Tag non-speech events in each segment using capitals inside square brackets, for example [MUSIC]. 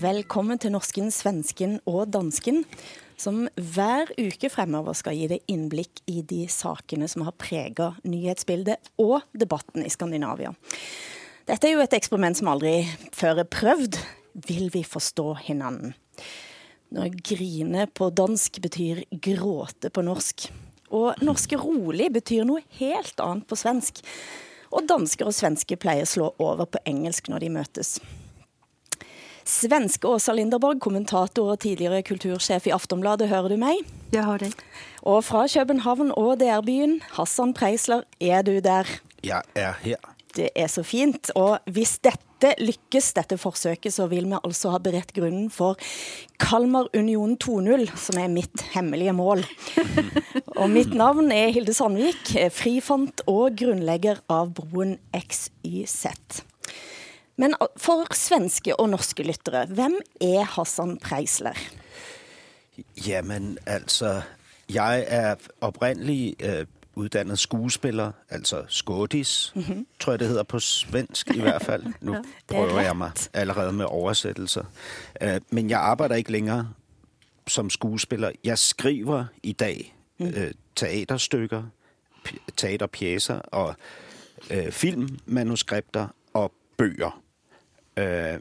Velkommen til norsken, svensken og dansken, som hver uke fremover skal gi deg innblikk i de sakene som har præget nyhetsbildet og debatten i Skandinavia. Dette er jo et eksperiment som aldri før er prøvd. Vil vi forstå hinanden? Når grine på dansk betyr gråte på norsk. Og norske rolig betyr noe helt annet på svensk. Og dansker og svenske pleier slå over på engelsk når de møtes. Svenske Åsa Linderborg, kommentator og tidligere kultursjef i Aftonbladet, hører du meg? Jeg har det. Og fra København og DR-byen, Hassan Preisler, er du der? Jeg er her. Det er så fint. Og hvis dette lykkes, dette forsøket, så vil vi altså ha beredt grunnen for Kalmar Union 2.0, som er mitt hemmelige mål. og mitt navn er Hilde Sandvik, frifant og grunnlegger av broen XYZ. Men for svenske og norske lyttere, hvem er Hassan Preisler? Jamen, altså, jeg er oprindelig øh, uddannet skuespiller, altså skådis, mm-hmm. tror jeg det hedder på svensk i hvert fald. [LAUGHS] Nu ja, prøver jeg mig allerede med oversættelser. Uh, men jeg arbejder ikke længere som skuespiller. Jeg skriver i dag mm. uh, teaterstykker, teaterpjæser og uh, filmmanuskripter og bøger. Øh,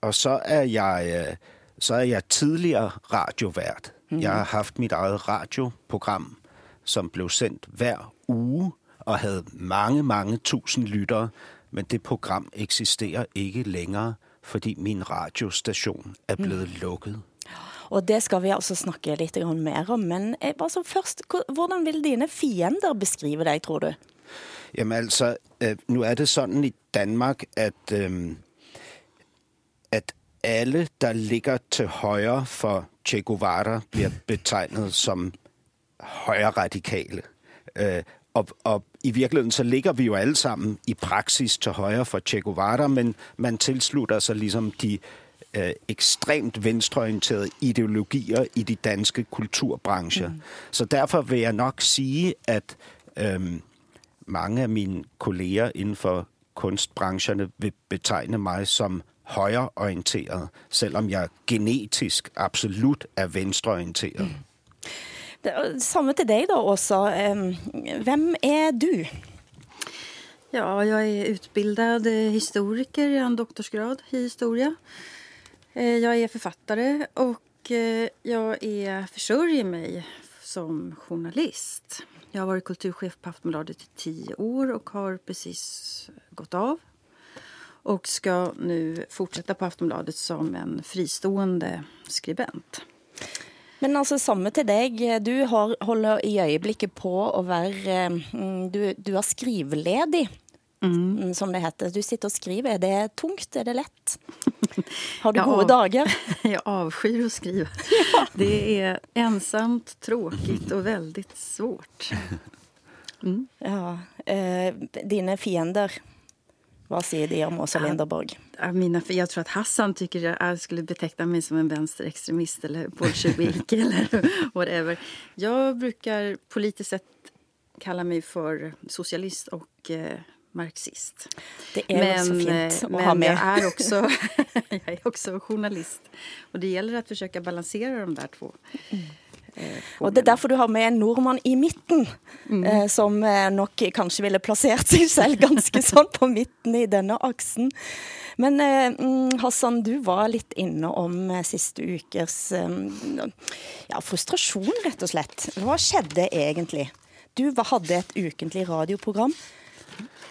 og så er jeg øh, så er jeg tidligere radiovært. Mm. Jeg har haft mit eget radioprogram, som blev sendt hver uge og havde mange, mange tusind lyttere. Men det program eksisterer ikke længere, fordi min radiostation er mm. blevet mm. lukket. Og det skal vi altså snakke lidt mere om. Men altså først, hvordan vil dine fiender beskrive dig, tror du? Jamen altså, øh, nu er det sådan i Danmark, at... Øh, at alle, der ligger til højre for Che Guevara, bliver betegnet som højre radikale. Øh, og, og i virkeligheden så ligger vi jo alle sammen i praksis til højre for Che Guevara, men man tilslutter sig ligesom de øh, ekstremt venstreorienterede ideologier i de danske kulturbrancher. Mm. Så derfor vil jeg nok sige, at øh, mange af mine kolleger inden for kunstbrancherne vil betegne mig som højreorienteret, selvom jeg genetisk absolut er venstreorienteret. Mm. Samme til dig da også. Hvem er du? Ja, jag är utbildad historiker, jag har en doktorsgrad i historia. Eh, jag är författare och eh, jag är försörjer mig som journalist. Jag har varit kulturchef på Aftonbladet i tio år och har precis gått av och ska nu fortsätta på Aftonbladet som en fristående skribent. Men altså samme til dig. Du har, holder i øjeblikket på at være, mm, du, du er skriveledig, mm. som det heter. Du sitter og skriver. Er det tungt? Er det lätt? [LAUGHS] Har du gode dagar? [LAUGHS] Jag avskyr att skriva. ja. Det är ensamt, tråkigt och väldigt svårt. Mm. [LAUGHS] Ja, eh, dina fiender, vad säger det om Åsa Linderborg? Mina, jag tror att Hassan tycker att jag skulle beteckna mig som en vänsterextremist eller bolsjevik [LAUGHS] eller whatever. Jag brukar politiskt sett kalla mig för socialist och eh, marxist. Det är men, så fint att men ha med. Jag är, också, [LAUGHS] [LAUGHS] jag är också journalist. Och det gäller att försöka balansera de där två. Mm. Eh, og det er derfor du har med en nordmand i midten, mm. eh, som eh, nok kanskje ville placeret sig selv ganske sånn på midten i denne aksen. Men eh, mm, Hassan, du var lidt inne om eh, sidste ukers eh, ja, frustration, rett og slett. Hvad skedde egentlig? Du havde et ukentlig radioprogram.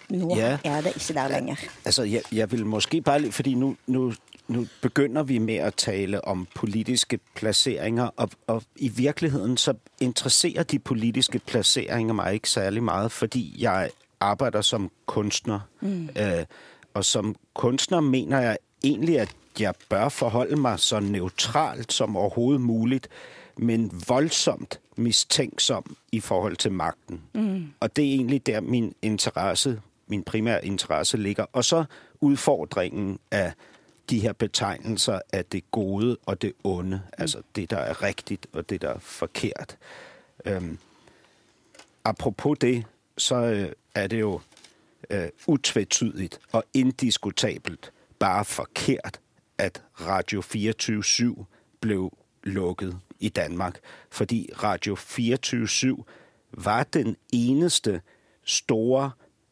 Nu ja. er det ikke der længere. Altså, jeg, jeg vil måske bare, fordi nu, nu nu begynder vi med at tale om politiske placeringer, og, og i virkeligheden så interesserer de politiske placeringer mig ikke særlig meget, fordi jeg arbejder som kunstner. Mm. Øh, og som kunstner mener jeg egentlig, at jeg bør forholde mig så neutralt som overhovedet muligt, men voldsomt mistænksom i forhold til magten. Mm. Og det er egentlig der min interesse, min primære interesse ligger. Og så udfordringen af de her betegnelser af det gode og det onde, mm. altså det, der er rigtigt og det, der er forkert. Øhm, apropos det, så øh, er det jo øh, utvetydigt og indiskutabelt bare forkert, at Radio 24-7 blev lukket i Danmark. Fordi Radio 24-7 var den eneste store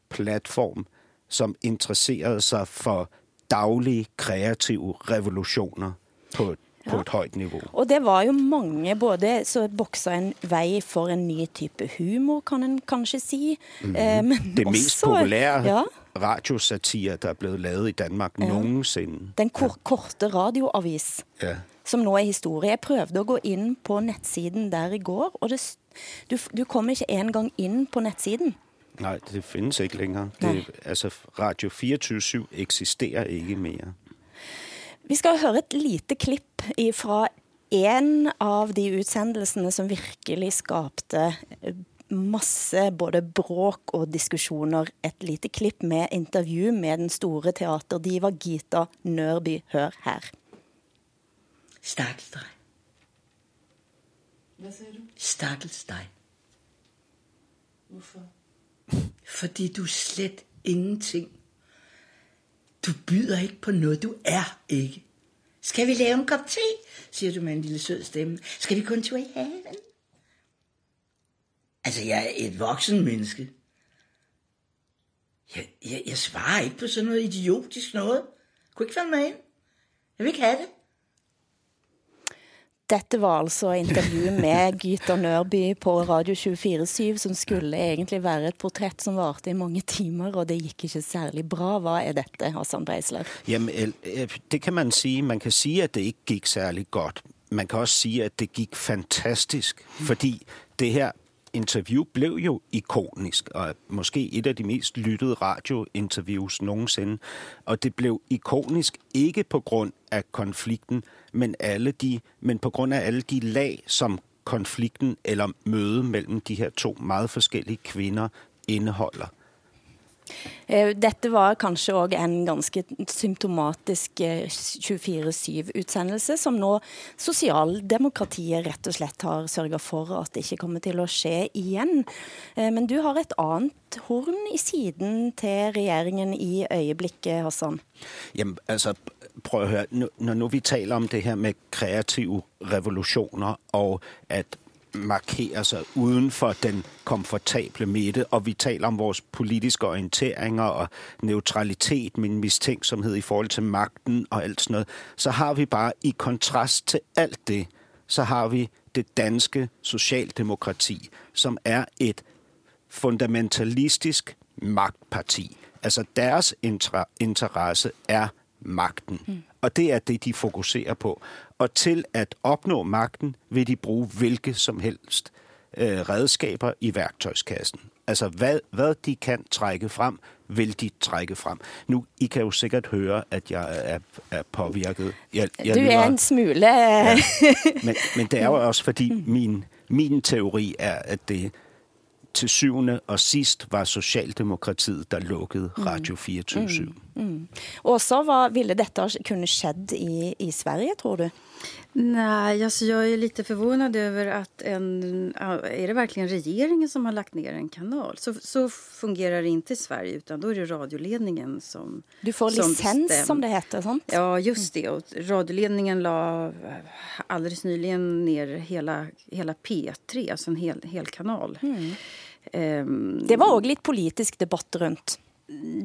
platform, som interesserede sig for daglige kreative revolutioner på, ja. på et højt niveau. Og det var jo mange, både så boksa en vej for en ny type humor, kan man kanskje sige. Mm. Eh, men det også, mest populære ja. radiosatire, der er blevet lavet i Danmark ja. nogensinde. Den kor ja. korte radioavis. Ja som nå er historie. Jeg prøvede at gå ind på netsiden der i går, og det, du, du kommer ikke engang ind på netsiden. Nej, det findes ikke længere. Det, altså, Radio 24-7 eksisterer ikke mere. Vi skal høre et lite klip fra en av de udsendelsene som virkelig skabte masse både bråk og diskussioner. Et lite klip med intervju med den store teaterdiva Gita Nørby. Hør her. Stakkels dig. Hvad sagde du? Stakkels dig. Hvorfor? Fordi du er slet ingenting. Du byder ikke på noget, du er ikke. Skal vi lave en kop te? siger du med en lille sød stemme. Skal vi kun tur i haven? Altså, jeg er et voksen menneske. Jeg, jeg, jeg svarer ikke på sådan noget idiotisk noget. Jeg kunne ikke falde mig ind. Jeg vil ikke have det. Dette var altså intervju med Gyta Nørby på Radio 24-7, som skulle egentlig være et portrætt som varte i mange timer, og det gik ikke særlig bra. Hvad er dette, Hassan Breisler? Jamen, det kan man sige. Man kan sige, at det ikke gik særlig godt. Man kan også sige, at det gik fantastisk, fordi det her interview blev jo ikonisk, og måske et af de mest lyttede radiointerviews nogensinde. Og det blev ikonisk ikke på grund af konflikten, men, alle de, men på grund af alle de lag, som konflikten eller møde mellem de her to meget forskellige kvinder indeholder. Eh, dette var kanskje òg en ganske symptomatisk eh, 24-7-utsendelse, som nå sosialdemokratiet rett og slett har sørga for at det ikke kommer til å ske igen. Eh, men du har et annet horn i siden til regeringen i øyeblikket, Hassan. Jamen, altså, prøv at høre, når nu vi taler om det her med kreative revolutioner, og at markere sig uden for den komfortable midte, og vi taler om vores politiske orienteringer og neutralitet, min mistænksomhed i forhold til magten og alt sådan noget, så har vi bare i kontrast til alt det, så har vi det danske socialdemokrati, som er et fundamentalistisk magtparti. Altså deres interesse er magten. Mm. Og det er det, de fokuserer på. Og til at opnå magten vil de bruge hvilke som helst øh, redskaber i værktøjskassen. Altså hvad, hvad de kan trække frem, vil de trække frem. Nu, I kan jo sikkert høre, at jeg er, er påvirket. Jeg, jeg du er en smule... ja, men, men det er jo også, fordi min, min teori er, at det til syvende og sidst var Socialdemokratiet, der lukkede mm. Radio 24 mm. Mm. Så var, ville dette kunne skjedd i, i Sverige, tror du? Nej, alltså jag är lite förvånad över att en... Är det verkligen regeringen som har lagt ner en kanal? Så, så fungerar det inte i Sverige, utan då är det radioledningen som Du får som licens, bestäm. som det heter, sånt? Ja, just det. Och radioledningen la alldeles nyligen ner hela, hela P3, alltså en hel, hel kanal. Mm. Um, det var också lite politisk debatt runt.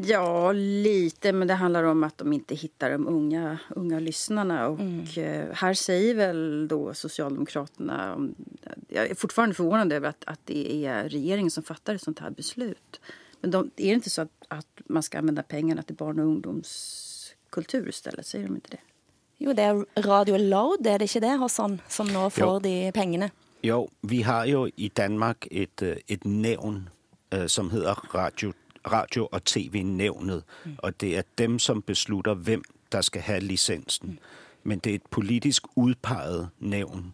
Ja, lite, men det handlar om att de inte hittar de unga, unga lyssnarna. Och mm. Eh, här säger väl då Socialdemokraterna... Jag är fortfarande förvånad över att, att det är regeringen som fattar ett sånt här beslut. Men de, är det inte så att, att man ska använda pengarna till barn och ungdomskultur istället? Säger de inte det? Jo, det är Radio Loud, är det inte det, Hassan, som nu får jo. de pengarna? Jo, vi har jo i Danmark et, øh, et nævn, øh, som hedder Radio radio- og tv-nævnet, mm. og det er dem, som beslutter, hvem der skal have licensen. Mm. Men det er et politisk udpeget nævn,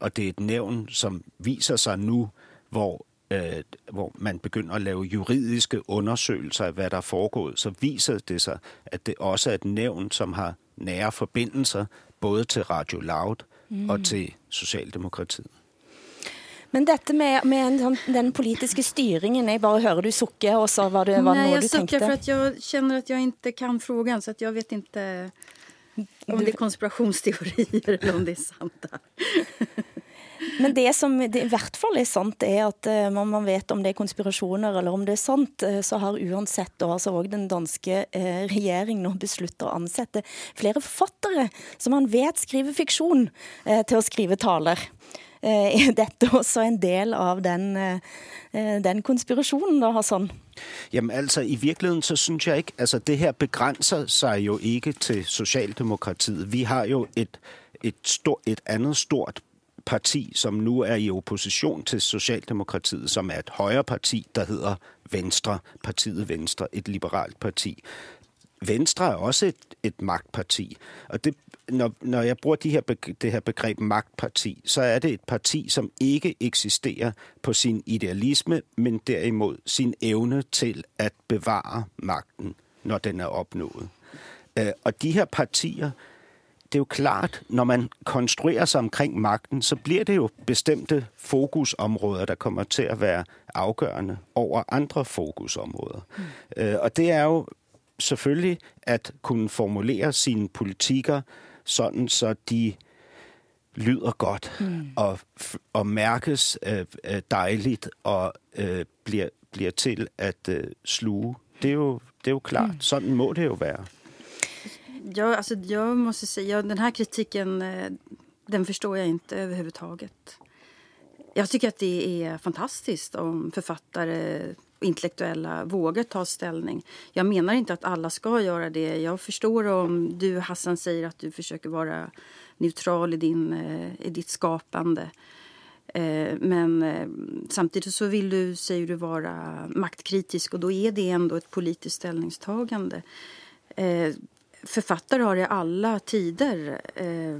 og det er et nævn, som viser sig nu, hvor øh, hvor man begynder at lave juridiske undersøgelser af, hvad der er foregået, så viser det sig, at det også er et nævn, som har nære forbindelser både til Radio Loud mm. og til Socialdemokratiet. Men dette med, med en, den politiska styrningen, jag bara hör du sucka och så var det var Nej, jag du tänkte. Suckar för att jag känner att jag inte kan frågan så att jag vet inte Om det er konspirasjonsteorier, eller om det er sant. [LAUGHS] Men det som det i hvert fall er sant, er at uh, man vet om det er konspirasjoner eller om det er sant, uh, så har uansett da altså også den danske uh, regjeringen nå besluttet å ansette flere forfattere som man vet skriver fiksjon til å skrive taler. Eh, [LAUGHS] er dette også en del av den, eh, den konspirationen, har sådan. Jamen altså, i virkeligheden så synes jeg ikke, altså det her begrænser sig jo ikke til Socialdemokratiet. Vi har jo et, et, stort, et andet stort parti, som nu er i opposition til Socialdemokratiet, som er et højre parti, der hedder Venstre, partiet Venstre, et liberalt parti. Venstre er også et, et magtparti, og det, når, når jeg bruger de her, det her begreb magtparti, så er det et parti, som ikke eksisterer på sin idealisme, men derimod sin evne til at bevare magten, når den er opnået. Øh, og de her partier det er jo klart, når man konstruerer sig omkring magten, så bliver det jo bestemte fokusområder, der kommer til at være afgørende over andre fokusområder. Mm. Øh, og det er jo selvfølgelig at kunne formulere sine politikker sådan, så de lyder godt mm. og, og mærkes øh, øh, dejligt og øh, bliver, bliver til at øh, sluge. Det er, jo, det er jo klart. Mm. Sådan må det jo være. Ja, alltså jag måste säga, den här kritiken eh, den förstår jag inte överhuvudtaget. Jag tycker att det är fantastiskt om författare intellektuella vågar ta ställning. Jag menar inte att alla ska göra det. Jag förstår om du, Hassan, säger att du försöker vara neutral i, din, eh, i ditt skapande. Eh, men eh, samtidigt så vill du, säger du, vara maktkritisk och då är det ändå ett politiskt ställningstagande eh, författare har i alla tider eh,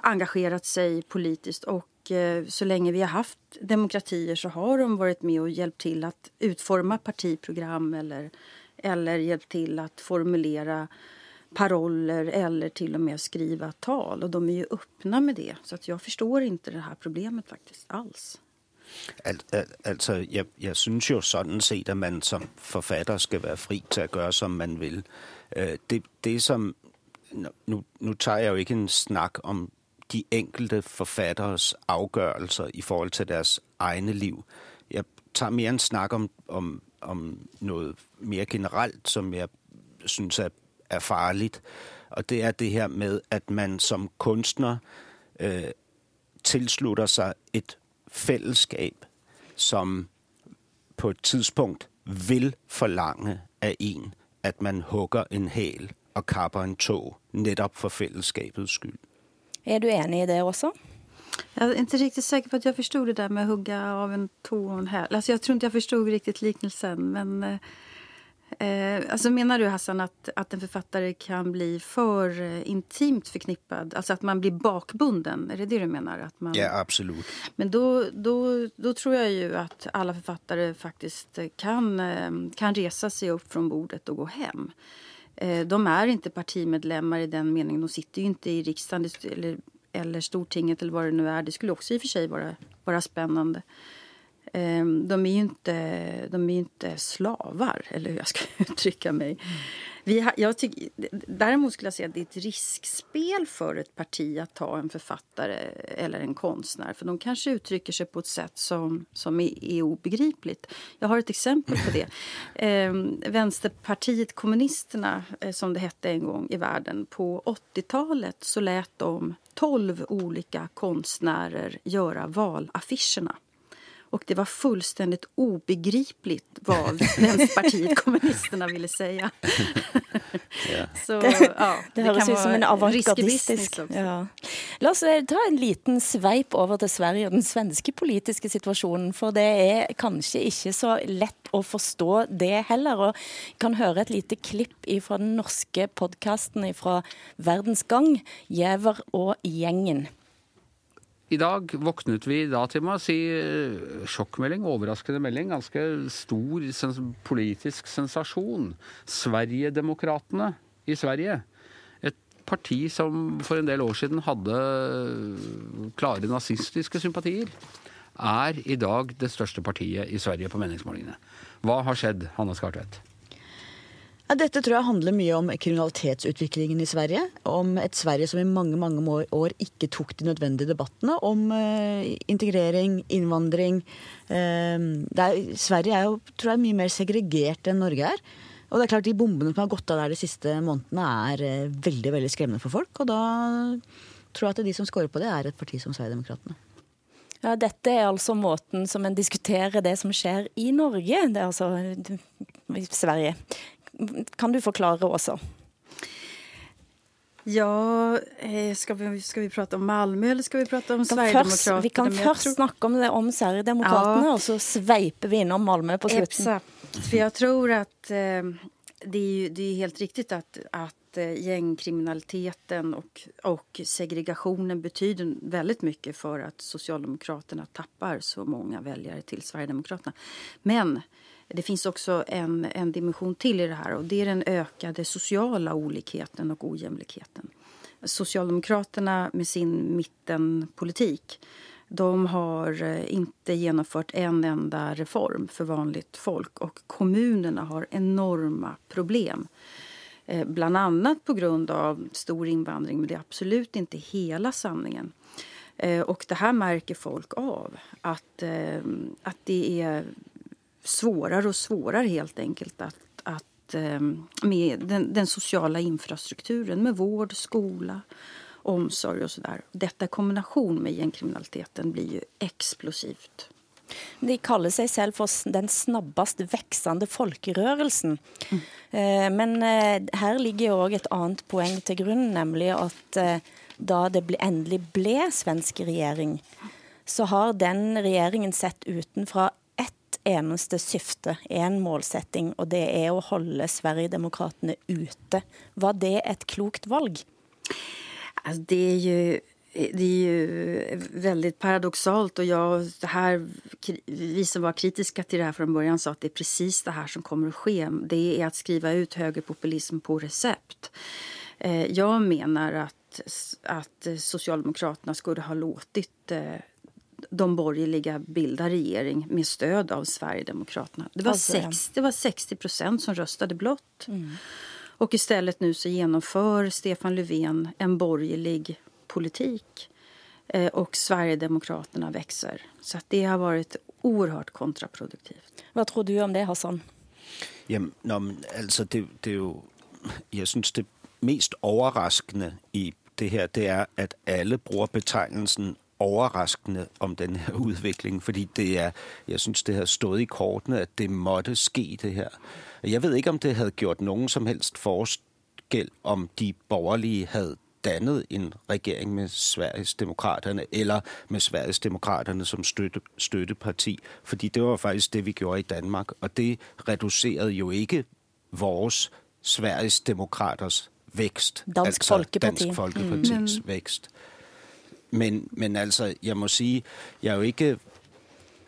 engagerat sig politiskt och Eh, så länge vi har haft demokratier så har de varit med och hjälpt till att utforma partiprogram eller, eller hjälpt till att formulera paroller eller till och med skriva tal. Och de är ju öppna med det. Så att jag förstår inte det här problemet faktiskt alls. Al, al, altså, jeg, jeg synes jo sådan set, at man som forfatter skal være fri til at gøre, som man vil. Øh, det, det som... Nu, nu tager jeg jo ikke en snak om de enkelte forfatteres afgørelser i forhold til deres egne liv. Jeg tager mere en snak om, om, om noget mere generelt, som jeg synes er, er farligt. Og det er det her med, at man som kunstner øh, tilslutter sig et fællesskab, som på et tidspunkt vil forlange af en, at man hugger en hæl og kapper en tog, netop for fællesskabets skyld. Er du enig i det også? Jeg er ikke riktigt sikker på, at jeg forstod det der med at hugga av en tog og en hæl. Altså, jeg tror ikke, jeg forstod riktigt liknelsen, men eh, Eh, alltså menar du Hassan att, att en författare kan bli för eh, intimt förknippad? Alltså att man blir bakbunden? Är det det du menar? Att man... Ja, absolut. Men då, då, då tror jag ju att alla författare faktiskt kan, eh, kan resa sig upp från bordet och gå hem. Eh, Eh, de är inte partimedlemmar i den meningen. De sitter ju inte i riksdagen eller, eller Stortinget eller vad det nu är. Det skulle också i och för sig vara, vara spännande. Ehm, de är ju inte, de är inte slavar, eller hur jag ska [LAUGHS] uttrycka mig. Mm. Vi har, jag tyck, däremot skulle jag säga att det är ett riskspel för ett parti att ta en författare eller en konstnär. För de kanske uttrycker sig på ett sätt som, som är, är obegripligt. Jag har ett exempel på det. [LAUGHS] Eh, Vänsterpartiet kommunisterna, eh, som det hette en gång i världen, på 80-talet så lät de 12 olika konstnärer göra valaffischerna. Och det var fullständigt obegripligt vad [LAUGHS] Vänsterpartiet kommunisterna ville säga. [LAUGHS] ja. Så, ja, det, det høres ut som en avantgardistisk ja. La oss eh, ta en liten sveip over til Sverige og den svenske politiske situasjonen. For det er kanskje ikke så lett å forstå det heller. Og kan høre et lite klipp fra den norske podkasten fra Verdens Gang, 'Gjever og gjengen'. I dag våknet vi da til med å si eh, sjokkmelding, overraskende melding, ganske stor sens politisk sensasjon. Sverigedemokraterna i Sverige. Et parti som for en del år siden hadde eh, klare nazistiske sympatier, er i dag det største partiet i Sverige på meningsmålingene. Hva har skjedd, Hanne Skartvedt? Ja, dette tror jeg handler mye om kriminalitetsutviklingen i Sverige. Om et Sverige som i mange mange år ikke tok de nødvendige debattene om eh, integrering, innvandring. Uh, er, Sverige er jo tror jeg, mye mer segregert enn Norge er. Og det er klart De bombene som har gått av der de siste månedene, er eh, veldig veldig skremmende for folk. Og da tror jeg at de som scorer på det, er et parti som Sverigedemokraterna. Ja, dette er altså måten som en diskuterer det som skjer i Norge, det er altså i Sverige. Kan du forklare også? Ja, eh, ska vi, ska vi prate om Malmö eller skal vi prate om Sverigedemokraterna? vi kan først tror... snakke om, det, om Sverigedemokraterna, ja. og så sveiper vi innom Malmö på slutten. Exakt, for jeg tror at eh, det, är, det är helt riktigt att, att eh, gängkriminaliteten och, och segregationen betyder väldigt mycket för att Socialdemokraterna tappar så många väljare till Sverigedemokraterna. Men det finns också en, en dimension till i det här och det är den ökade sociala olikheten och ojämlikheten. Socialdemokraterna med sin mittenpolitik de har eh, inte genomfört en enda reform för vanligt folk och kommunerna har enorma problem. Eh, bland annat på grund av stor invandring, men det är absolut inte hela sanningen. Eh, och det här märker folk av, att, eh, att det är svårare och svårare helt enkelt att, att ehm, med den, den, sociala infrastrukturen med vård, skola, omsorg och sådär. Detta i kombination med gängkriminaliteten blir ju explosivt. De kaller seg selv for den snabbest veksende folkerørelsen. Mm. Eh, men eh, her ligger jo òg et annet poeng til grunn, nemlig at eh, da det endelig ble svensk regjering, så har den regjeringen sett utenfra eneste syfte, en målsetting, og det er å holde Sverigedemokraterna ute. Var det ett klokt valg? Alltså, det är ju det är ju väldigt paradoxalt och jag, det här, vi som var kritiska till det här från början sa att det är precis det här som kommer att ske. Det är att skriva ut högerpopulism på recept. Eh, jag menar att, att Socialdemokraterna skulle ha låtit eh, de borgerliga bildar regering med stöd av Sverigedemokraterna. Det var, alltså, 60, det var 60 procent som röstade blått. Mm. Och istället nu så genomför Stefan Löfven en borgerlig politik eh, och Sverigedemokraterna växer. Så att det har varit oerhört kontraproduktivt. Vad tror du om det, Hassan? Jamen, nå, men, altså, det, det er jo, jeg synes, det mest overraskende i det her, det er, at alle bruger betegnelsen overraskende om den her [LAUGHS] udvikling, fordi det er, jeg synes, det har stået i kortene, at det måtte ske det her. Jeg ved ikke, om det havde gjort nogen som helst forskel, om de borgerlige havde dannet en regering med Sveriges Demokraterne, eller med Sveriges Demokraterne som støtte, støtteparti, fordi det var faktisk det, vi gjorde i Danmark, og det reducerede jo ikke vores Sveriges Demokraters vækst. Dansk altså Folkeparti. Dansk Folkepartis mm. vækst. Men, men altså, jeg må sige, jeg er jo ikke...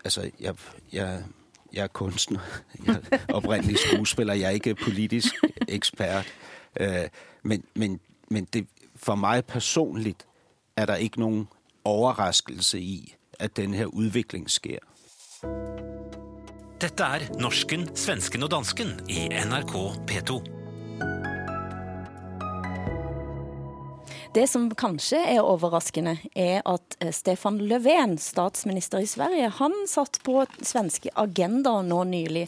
Altså, jeg, jeg, jeg er kunstner. [LAUGHS] Jeg er oprindelig skuespiller. Jeg er ikke politisk ekspert. Øh, men men, men det, for mig personligt er der ikke nogen overraskelse i, at den her udvikling sker. Dette er Norsken, Svensken og Dansken i NRK P2. Det som kanskje er overraskende, er at eh, Stefan Löfven, statsminister i Sverige, han satt på svenske agenda nå nylig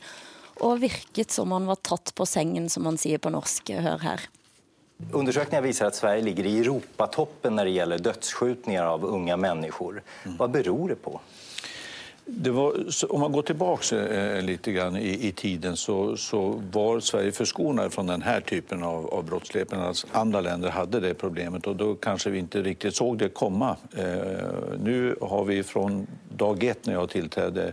og virket som han var tatt på sengen, som man sier på norsk. Hør her. Undersökningar visar att Sverige ligger i Europatoppen när det gäller dödsskjutningar av unga människor. Vad beror det på? Var, om man går tillbaka eh, lite grann i, i tiden så, så, var Sverige förskonade från den här typen av, av brottslighet medan andra länder hade det problemet och då kanske vi inte riktigt såg det komma. Eh, nu har vi från dag ett när jag tillträdde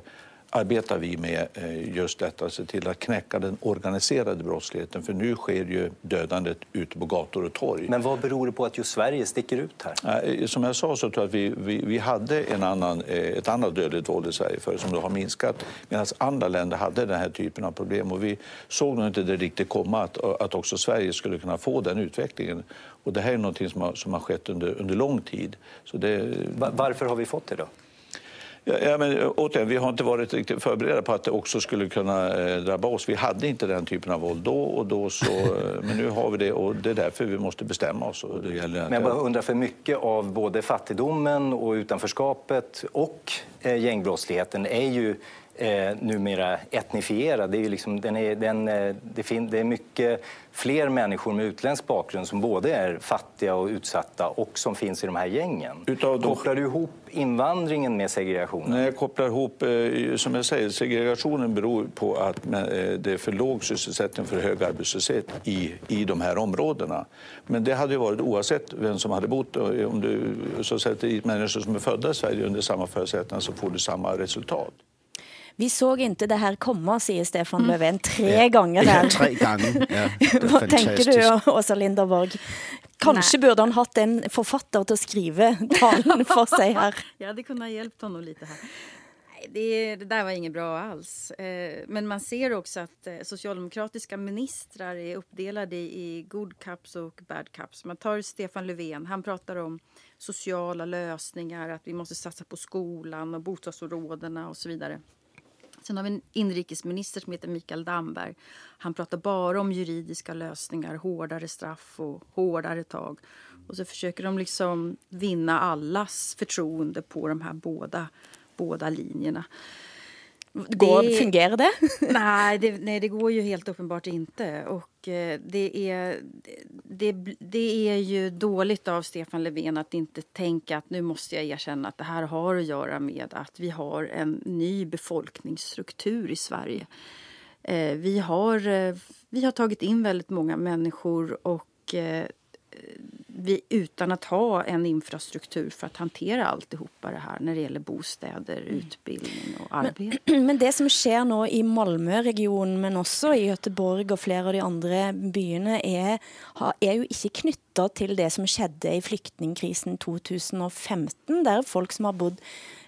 arbetar vi med eh, just detta, se till att knäcka den organiserade brottsligheten. För nu sker ju dödandet ute på gator och torg. Men vad beror det på att just Sverige sticker ut här? Eh, som jag sa så tror jag att vi, vi, vi hade en annan, eh, ett annat dödligt våld i Sverige för som då har minskat. Medan andra länder hade den här typen av problem. Och vi såg nog inte det riktigt komma att, att också Sverige skulle kunna få den utvecklingen. Och det här är något som har, som har skett under, under lång tid. Så det... Varför har vi fått det då? Ja, ja, men, eh, återigen, vi har inte varit riktigt förberedda på att det också skulle kunna eh, drabba oss. Vi hade inte den typen av våld då, och då så, eh, men nu har vi det och det är därför vi måste bestämma oss. Och det gäller Men jag bara undrar, för mycket av både fattigdomen och utanförskapet och eh, gängbrottsligheten är ju eh, numera etnifierad. Det är, ju liksom, den är, den, eh, det, fin, det är mycket fler människor med utländsk bakgrund som både är fattiga och utsatta och som finns i de här gängen. Utav de- Kopplar du ihop invandringen med segregationen? När jag kopplar ihop, eh, som jag säger, segregationen beror på att eh, det är för låg sysselsättning, för hög arbetslöshet i, i de här områdena. Men det hade ju varit oavsett vem som hade bott. Och Om du så sätter människor som är födda i Sverige under samma förutsättningar så får du samma resultat. Vi så inte det här komma, säger Stefan Löfven tre gånger där. Tre gange. Ja, [LAUGHS] det Vad tänker du, Åsa Linderborg? Kanske burde han haft en författare att skriva talen för sig här. [LAUGHS] Jag hade kunnat hjälpt honom lite här. Nej, Det, det där var inget bra alls. Eh, Men man ser också att eh, socialdemokratiska ministrar är uppdelade i good cups och bad cups. Man tar Stefan Löfven, han pratar om sociala lösningar, att vi måste satsa på skolan och bostadsområdena och så vidare. Sen har vi en inrikesminister som heter Mikael Damberg. Han pratar bara om juridiska lösningar, hårdare straff och hårdare tag. Och så försöker de liksom vinna allas förtroende på de här båda, båda linjerna. Går, Det- Fungerar [LAUGHS] det? nej, det, nej, det går ju helt uppenbart inte. Och eh, det, är, det, det är ju dåligt av Stefan Löfven att inte tänka att nu måste jag erkänna att det här har att göra med att vi har en ny befolkningsstruktur i Sverige. Eh, vi, har, eh, vi har tagit in väldigt många människor och eh, vi, utan att ha en infrastruktur för att hantera alltihopa det här när det gäller bostäder, utbildning och arbete. [CLEARS THROAT] Men det som sker nu i Malmö-regionen, men också i Göteborg och flera av de andra byarna, är, är ju inte knyttet till det som skedde i flyktingkrisen 2015, där folk som har bott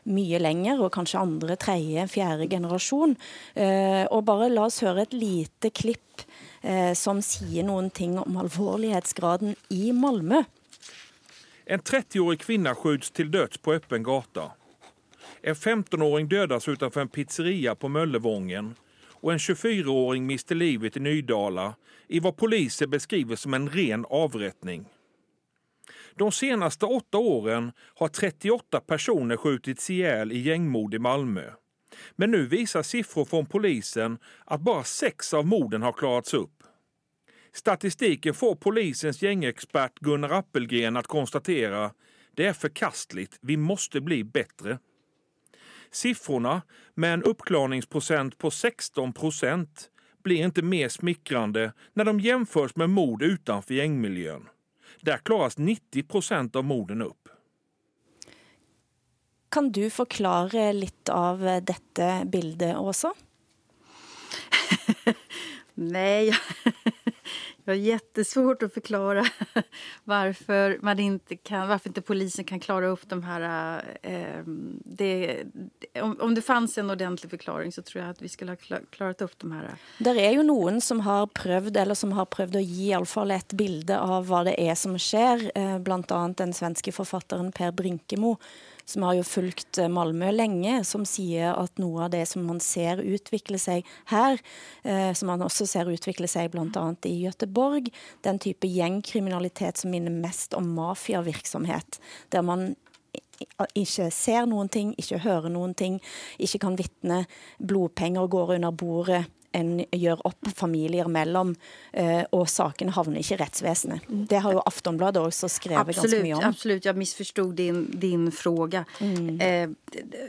mycket längre och kanske andra, tredje, fjärde generation. Eh, och bara låt oss höra ett lite klipp eh, som säger någonting om allvarlighetsgraden i Malmö. En 30-årig kvinna skjuts till döds på öppen gata. En 15-åring dödas utanför en pizzeria på Möllevången och en 24-åring mister livet i Nydala i vad poliser beskriver som en ren avrättning. De senaste åtta åren har 38 personer skjutits ihjäl i gängmord i Malmö. Men nu visar siffror från polisen att bara sex av morden har klarats upp. Statistiken får polisens gängexpert Gunnar Appelgren att konstatera det är förkastligt, vi måste bli bättre. Siffrorna med en uppklarningsprocent på 16 procent blir inte mer smickrande när de jämförs med mord utanför gängmiljön. Där klaras 90 procent av morden upp. Kan du förklara lite av detta bildet också? [LAUGHS] Nej, [LAUGHS] jag har jättesvårt att förklara [LAUGHS] varför, man inte kan, varför inte polisen kan klara upp de här... Eh, det, om, om det fanns en ordentlig förklaring så tror jag att vi skulle ha kla- klarat upp de här... Det är ju någon som har prövd, eller som har prövd att ge i alla fall ett bild av vad det är som sker. Eh, bland annat den svenska författaren Per Brinkemo som har ju fulgt eh, Malmö länge, som säger att något av det som man ser utveckla sig här, eh, som man också ser utveckla sig bland annat i Göteborg, den type av gängkriminalitet som minner mest om maffiavirksomhet, där man ikke ser noen ting, ikke hører noen ting, ikke kan vitne, blodpenger går under bordet, en gjør opp familier mellom, eh, och saken havner ikke i rettsvesenet. Det har jo Aftonbladet også skrevet ganske Absolut, mye om. absolut, jag missförstod din, din fråga. Eh,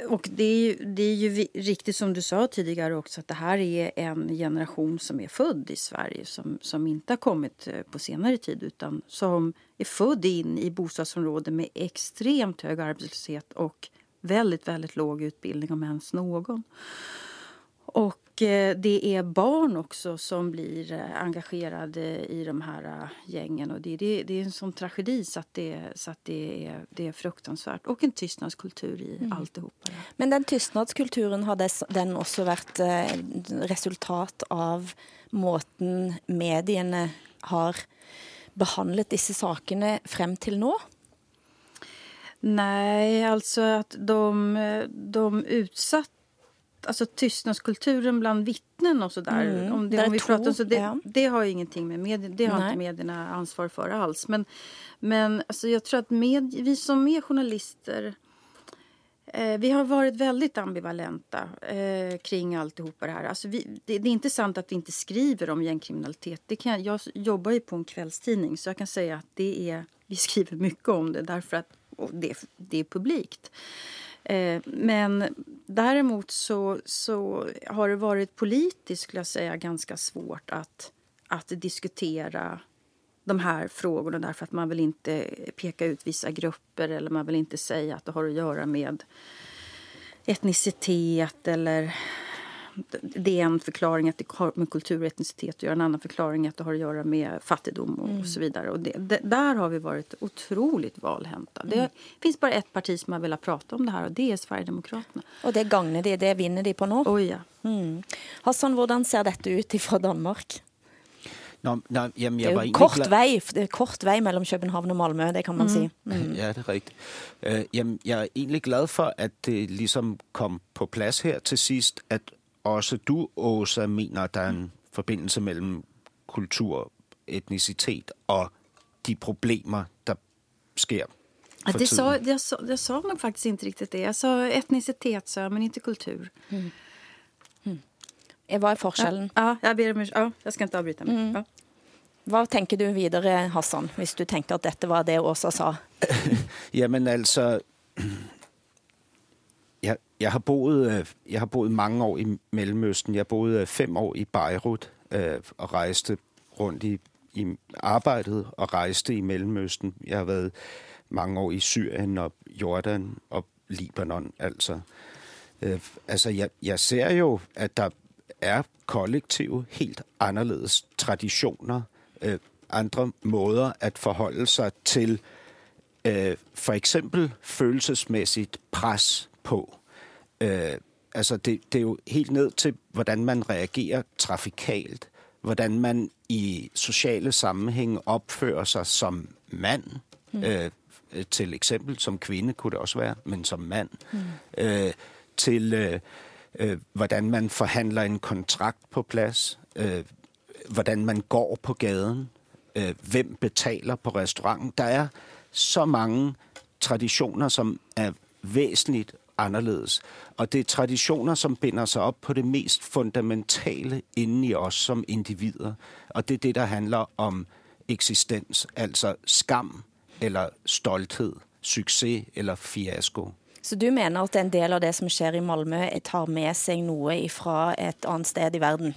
och det är, ju, det är ju riktigt som du sa tidigare också att det här är en generation som är född i Sverige som, som inte har kommit eh, på senare tid utan som är född in i bostadsområden med extremt hög arbetslöshet och väldigt, väldigt låg utbildning om ens någon. Och eh, det är barn också som blir eh, engagerade i de här eh, gängen. Och det, det, det är en sån tragedi så att det, så att det, är, det är fruktansvärt. Och en tystnadskultur i Mm. alltihopa. Men den tystnadskulturen har dess, den vært eh, resultat av måten medierne har behandlet disse sakene frem til nå? Nej, alltså att de, de utsatt Alltså tystnadskulturen bland vittnen och sådär. Mm, om det, där om vi pratar, så det, ja. det har ju ingenting med medierna, det har Nej. inte medierna ansvar för alls. Men, men alltså jag tror att med, vi som är journalister Eh, vi har varit väldigt ambivalenta eh, kring alltihopa det här. Alltså vi, det, det är inte sant att vi inte skriver om gängkriminalitet. Det kan, jag jobbar ju på en kvällstidning så jag kan säga att det är, vi skriver mycket om det därför att det, det är publikt. Eh, men däremot så, så har det varit politiskt skulle jag säga ganska svårt att, att diskutera de här frågorna därför att man vill inte peka ut vissa grupper eller man vill inte säga att det har att göra med etnicitet eller det är en förklaring att det har med kultur och etnicitet att göra. En annan förklaring att det har att göra med fattigdom och, och så vidare. Och det, det, där har vi varit otroligt valhänta. Det finns bara ett parti som har velat prata om det här och det är Sverigedemokraterna. Og det gagner de, det vinner de på nå. Oj, ja. Mm. Hassan, hvordan ser dette ut fra Danmark? Nå, nå, jamen, Det jeg er var jo egentlig kort glad- vei, det er kort vei mellom København og Malmø, det kan man si. Mm. Ja, det er rigtigt. Øh, jamen, jeg er egentlig glad for, at det ligesom kom på plads her til sidst, at også du, Åsa, mener, at der er en forbindelse mellem kultur, etnicitet og de problemer, der sker Ja, det sa, jag, sa, jag sa nog faktiskt inte riktigt det. Jag sa etnicitet, sa jag, men inte kultur. Hva er forskjellen? Ja, jag ber om ja, jag ska inte avbryta mig. Ja. Hva tenker du videre, Hassan, hvis du tenker at dette var det Åsa sa? [LAUGHS] Jamen altså, jeg, jeg, har boet, øh, jeg har boet mange år i Mellemøsten. Jeg boede øh, fem år i Beirut øh, og rejste rundt i, i arbejdet og rejste i Mellemøsten. Jeg har været mange år i Syrien og Jordan og Libanon. Altså, øh, altså jeg, jeg ser jo, at der er kollektive, helt anderledes traditioner, øh, andre måder at forholde sig til øh, for eksempel følelsesmæssigt pres på. Øh, altså det, det er jo helt ned til, hvordan man reagerer trafikalt, hvordan man i sociale sammenhænge opfører sig som mand, mm. øh, til eksempel som kvinde kunne det også være, men som mand, mm. øh, til øh, øh, hvordan man forhandler en kontrakt på plads, øh, hvordan man går på gaden, øh, hvem betaler på restauranten. Der er så mange traditioner, som er væsentligt anderledes. Og det er traditioner, som binder sig op på det mest fundamentale inde i os som individer. Og det er det, der handler om eksistens, altså skam eller stolthed, succes eller fiasko. Så du mener at en del av det som skjer i Malmø tar med sig noe fra et andet sted i verden?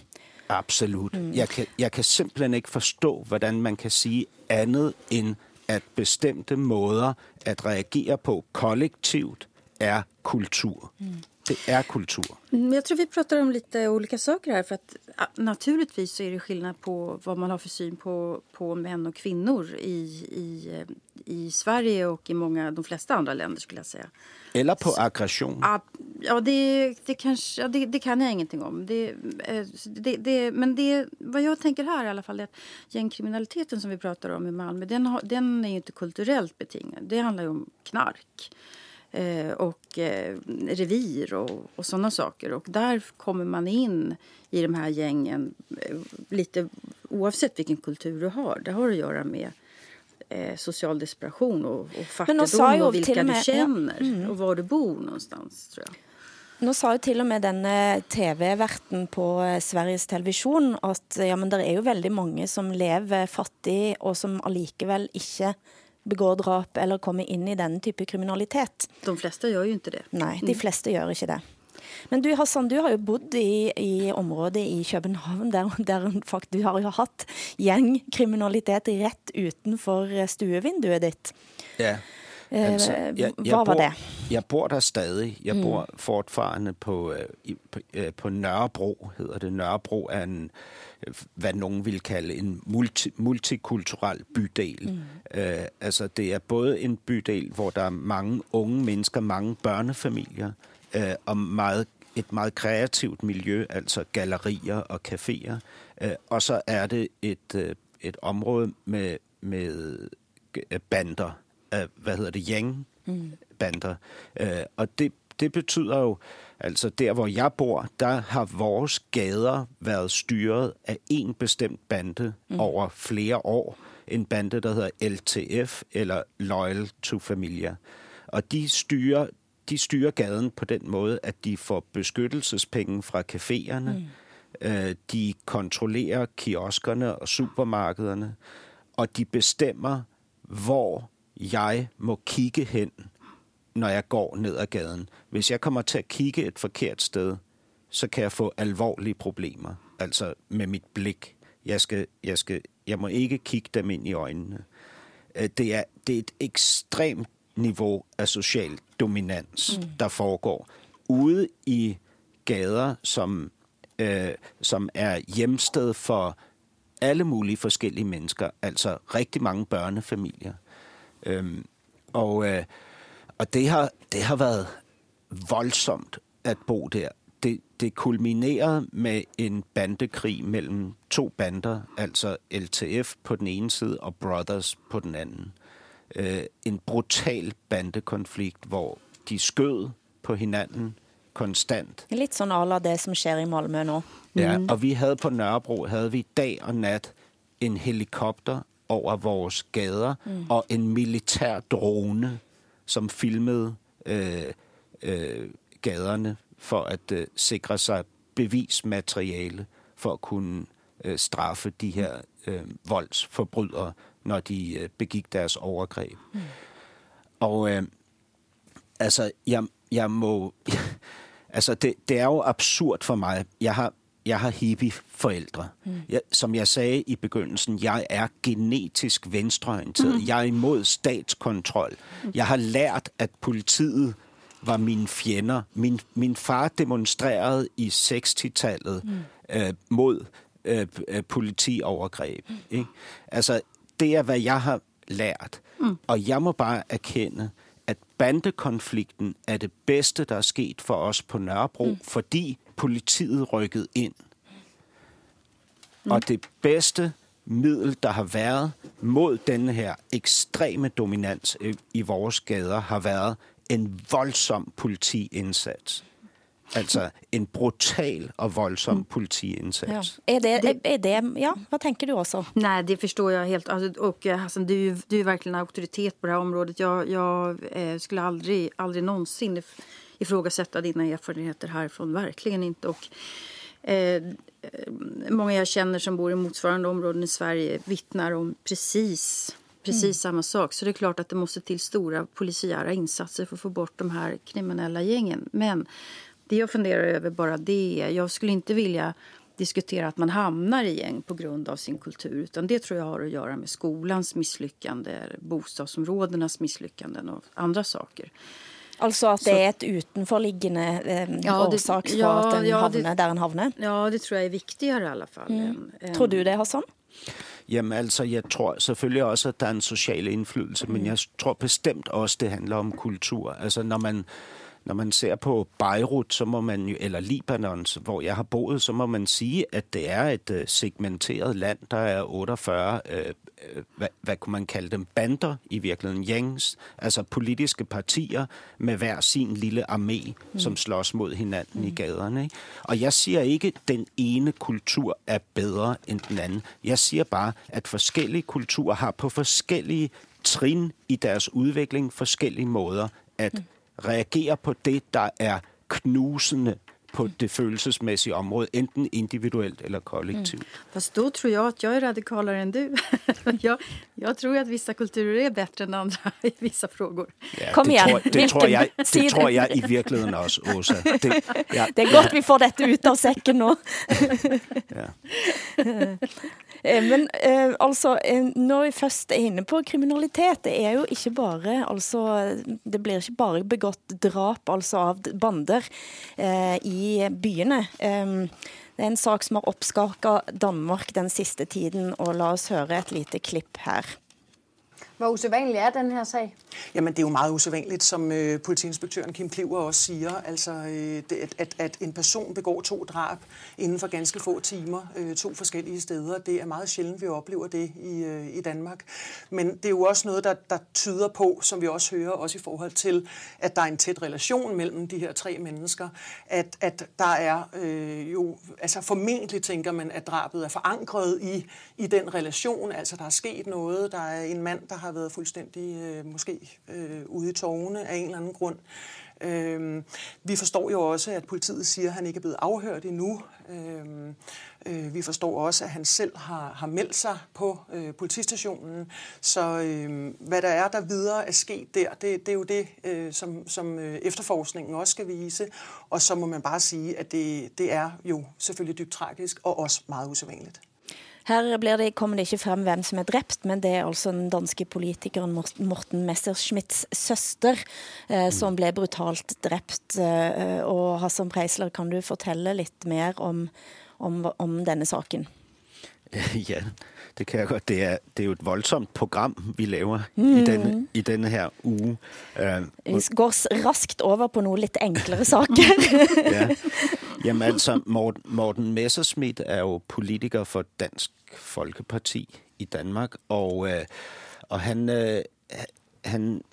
Absolut. Mm. Jeg, kan, jeg kan simpelthen ikke forstå, hvordan man kan sige andet end, at bestemte måder at reagere på kollektivt er kultur. Mm. Det er kultur. Mm, Jag tror vi pratar om lite olika saker här. För att, naturligtvis så är det skillnad på vad man har för syn på, på män och kvinnor i, i, i Sverige och i många, de flesta andra länder skulle jag säga. Eller på aggression. Ja, ja, det, det, kanske, ja det, det kan jag ingenting om. Det, eh, det, det, men det, vad jag tänker här i alla fall är att gängkriminaliteten som vi pratar om i Malmö den, har, den är ju inte kulturellt betingad. Det handlar ju om knark eh, och eh, revir och, och sådana saker. Och där kommer man in i de här gängen eh, lite oavsett vilken kultur du har. Det har att göra med eh, social desperation och, och fattigdom och vilka med- du ja. känner och var du bor någonstans tror jag. Nå sa jo til og med denne TV-verten på eh, Sveriges Television at ja, men det er jo veldig mange som lever fattig og som allikevel ikke begår drap eller kommer inn i denne type kriminalitet. De flesta gör ju inte det. Nei, de fleste gjør ikke det. Men du Hassan, du har jo bodd i, i området i København, der, der fakt, du har jo hatt gjengkriminalitet rett utenfor stuevinduet ditt. Ja. Eh, hvad bor, var det? Jeg bor der stadig. Jeg mm. bor fortfarande på, øh, på, øh, på Nørrebro, hedder det. Nørrebro er en, øh, hvad nogen vil kalde en multi, multikulturel bydel. Mm. Øh, altså det er både en bydel, hvor der er mange unge mennesker, mange børnefamilier, øh, og meget, et meget kreativt miljø, altså gallerier og caféer. Øh, og så er det et, øh, et område med, med øh, bander, øh, hvad hedder det, bander. Øh, og det, det betyder jo, altså der hvor jeg bor, der har vores gader været styret af en bestemt bande mm. over flere år. En bande, der hedder LTF, eller Loyal to Familia. Og de styrer, de styrer gaden på den måde, at de får beskyttelsespenge fra caféerne. Mm. Øh, de kontrollerer kioskerne og supermarkederne. Og de bestemmer, hvor jeg må kigge hen, når jeg går ned ad gaden. Hvis jeg kommer til at kigge et forkert sted, så kan jeg få alvorlige problemer. Altså med mit blik. Jeg, skal, jeg, skal, jeg må ikke kigge dem ind i øjnene. Øh, det er, det er et ekstremt niveau af social dominans, mm. der foregår ude i gader, som, øh, som er hjemsted for alle mulige forskellige mennesker, altså rigtig mange børnefamilier. Øhm, og øh, og det, har, det har været voldsomt at bo der. Det, det kulminerede med en bandekrig mellem to bander, altså LTF på den ene side og Brothers på den anden. Øh, en brutal bandekonflikt, hvor de skød på hinanden konstant. Lidt sådan alla det, som sker i Malmø nu. Ja, og vi havde på Nørrebro, havde vi dag og nat en helikopter over vores gader mm. og en militær drone, som filmede øh, øh, gaderne for at øh, sikre sig bevismateriale for at kunne øh, straffe de her øh, voldsforbrydere, når de øh, begik deres overgreb. Mm. Og øh, altså, jeg, jeg må... [LAUGHS] altså, det, det er jo absurd for mig. Jeg har jeg har hippie-forældre. Mm. Jeg, som jeg sagde i begyndelsen, jeg er genetisk venstreorienteret. Mm. Jeg er imod statskontrol. Mm. Jeg har lært, at politiet var mine fjender. Min, min far demonstrerede i 60-tallet mm. øh, mod øh, øh, politiovergreb. Mm. Ikke? Altså, det er, hvad jeg har lært. Mm. Og jeg må bare erkende, at bandekonflikten er det bedste, der er sket for os på Nørrebro, mm. fordi politiet rykket ind. Mm. Og det bedste middel, der har været mod denne her ekstreme dominans i vores gader, har været en voldsom politiindsats. Altså en brutal og voldsom mm. politiindsats. Ja. Är, det, är det, ja, vad tänker du också? Nej, det förstår jag helt. Alltså, och, alltså, du, är ju, du är verkligen auktoritet på det här området. Jag, jag eh, skulle aldrig, aldrig någonsin ifrågasätta dina erfarenheter härifrån. Verkligen inte. Och, eh, många jag känner som bor i motsvarande områden i Sverige vittnar om precis precis mm. samma sak. Så det är klart att det måste till stora polisiära insatser för att få bort de här kriminella gängen. Men det jag funderar över bara det är, jag skulle inte vilja diskutera att man hamnar i gäng på grund av sin kultur. Utan det tror jag har att göra med skolans misslyckande, bostadsområdenas misslyckanden och andra saker. Altså at det er et utenforliggende eh, ja, årsak for ja, at en ja, havner det, der en havner? Ja, det tror jeg er viktigere i alle fall. Mm. En, en... Tror du det, Hassan? Jamen altså, jeg tror selvfølgelig også, at der er en social indflydelse, mm. men jeg tror bestemt også, det handler om kultur. Altså når man når man ser på Beirut, så må man jo, eller Libanon, hvor jeg har boet, så må man sige, at det er et uh, segmenteret land. Der er 48, uh, uh, hvad, hvad kunne man kalde dem, bander i virkeligheden, gangs, altså politiske partier med hver sin lille armé, mm. som slås mod hinanden mm. i gaderne. Ikke? Og jeg siger ikke, at den ene kultur er bedre end den anden. Jeg siger bare, at forskellige kulturer har på forskellige trin i deres udvikling forskellige måder at mm reagerer på det, der er knusende på det følelsesmæssige område, enten individuellt eller kollektivt. Mm. Fast då tror jag att jag är radikalare än du. [LAUGHS] jag, jag tror att vissa kulturer är bättre än andra [LAUGHS] i vissa frågor. Ja, Kom igen. Det, tror, det, tror jeg, det tror jeg i virkeligheden også, Åsa. Det, ja, det er godt, vi får dette ut av sækken nu. [LAUGHS] ja. Eh, men eh, altså, eh, når vi først er inne på kriminalitet, det er jo ikke bare, altså, det blir ikke bare begått drap altså av bander eh, i byene. Det er en sak som har oppskaka Danmark den siste tiden, og la oss høre et lite klipp her. Hvor usædvanlig er den her sag? Jamen, det er jo meget usædvanligt, som øh, politiinspektøren Kim Kliver også siger. Altså, øh, det, at, at en person begår to drab inden for ganske få timer, øh, to forskellige steder, det er meget sjældent, vi oplever det i, øh, i Danmark. Men det er jo også noget, der, der tyder på, som vi også hører, også i forhold til, at der er en tæt relation mellem de her tre mennesker, at, at der er øh, jo, altså formentlig tænker man, at drabet er forankret i, i den relation, altså der er sket noget, der er en mand, der har været fuldstændig øh, måske øh, ude i tårne af en eller anden grund. Øh, vi forstår jo også, at politiet siger, at han ikke er blevet afhørt endnu. Øh, øh, vi forstår også, at han selv har, har meldt sig på øh, politistationen. Så øh, hvad der er, der videre er sket der, det, det er jo det, øh, som, som øh, efterforskningen også skal vise. Og så må man bare sige, at det, det er jo selvfølgelig dybt tragisk og også meget usædvanligt. Her blir det, kommer det ikke frem hvem som er dræbt, men det er altså den danske politikeren Morten Messerschmitts søster, eh, som blev brutalt dræbt. Eh, og Hassan Preisler, kan du fortælle lidt mere om, om, om denne saken? [LAUGHS] Ja, det kan jeg godt. Det er, det er jo et voldsomt program, vi laver mm. i, denne, i denne her uge. Uh, vi går raskt over på nogle lidt enklere saker. [LAUGHS] ja. Jamen altså, Morten, Morten Messerschmidt er jo politiker for Dansk Folkeparti i Danmark, og, øh, og han, øh, han,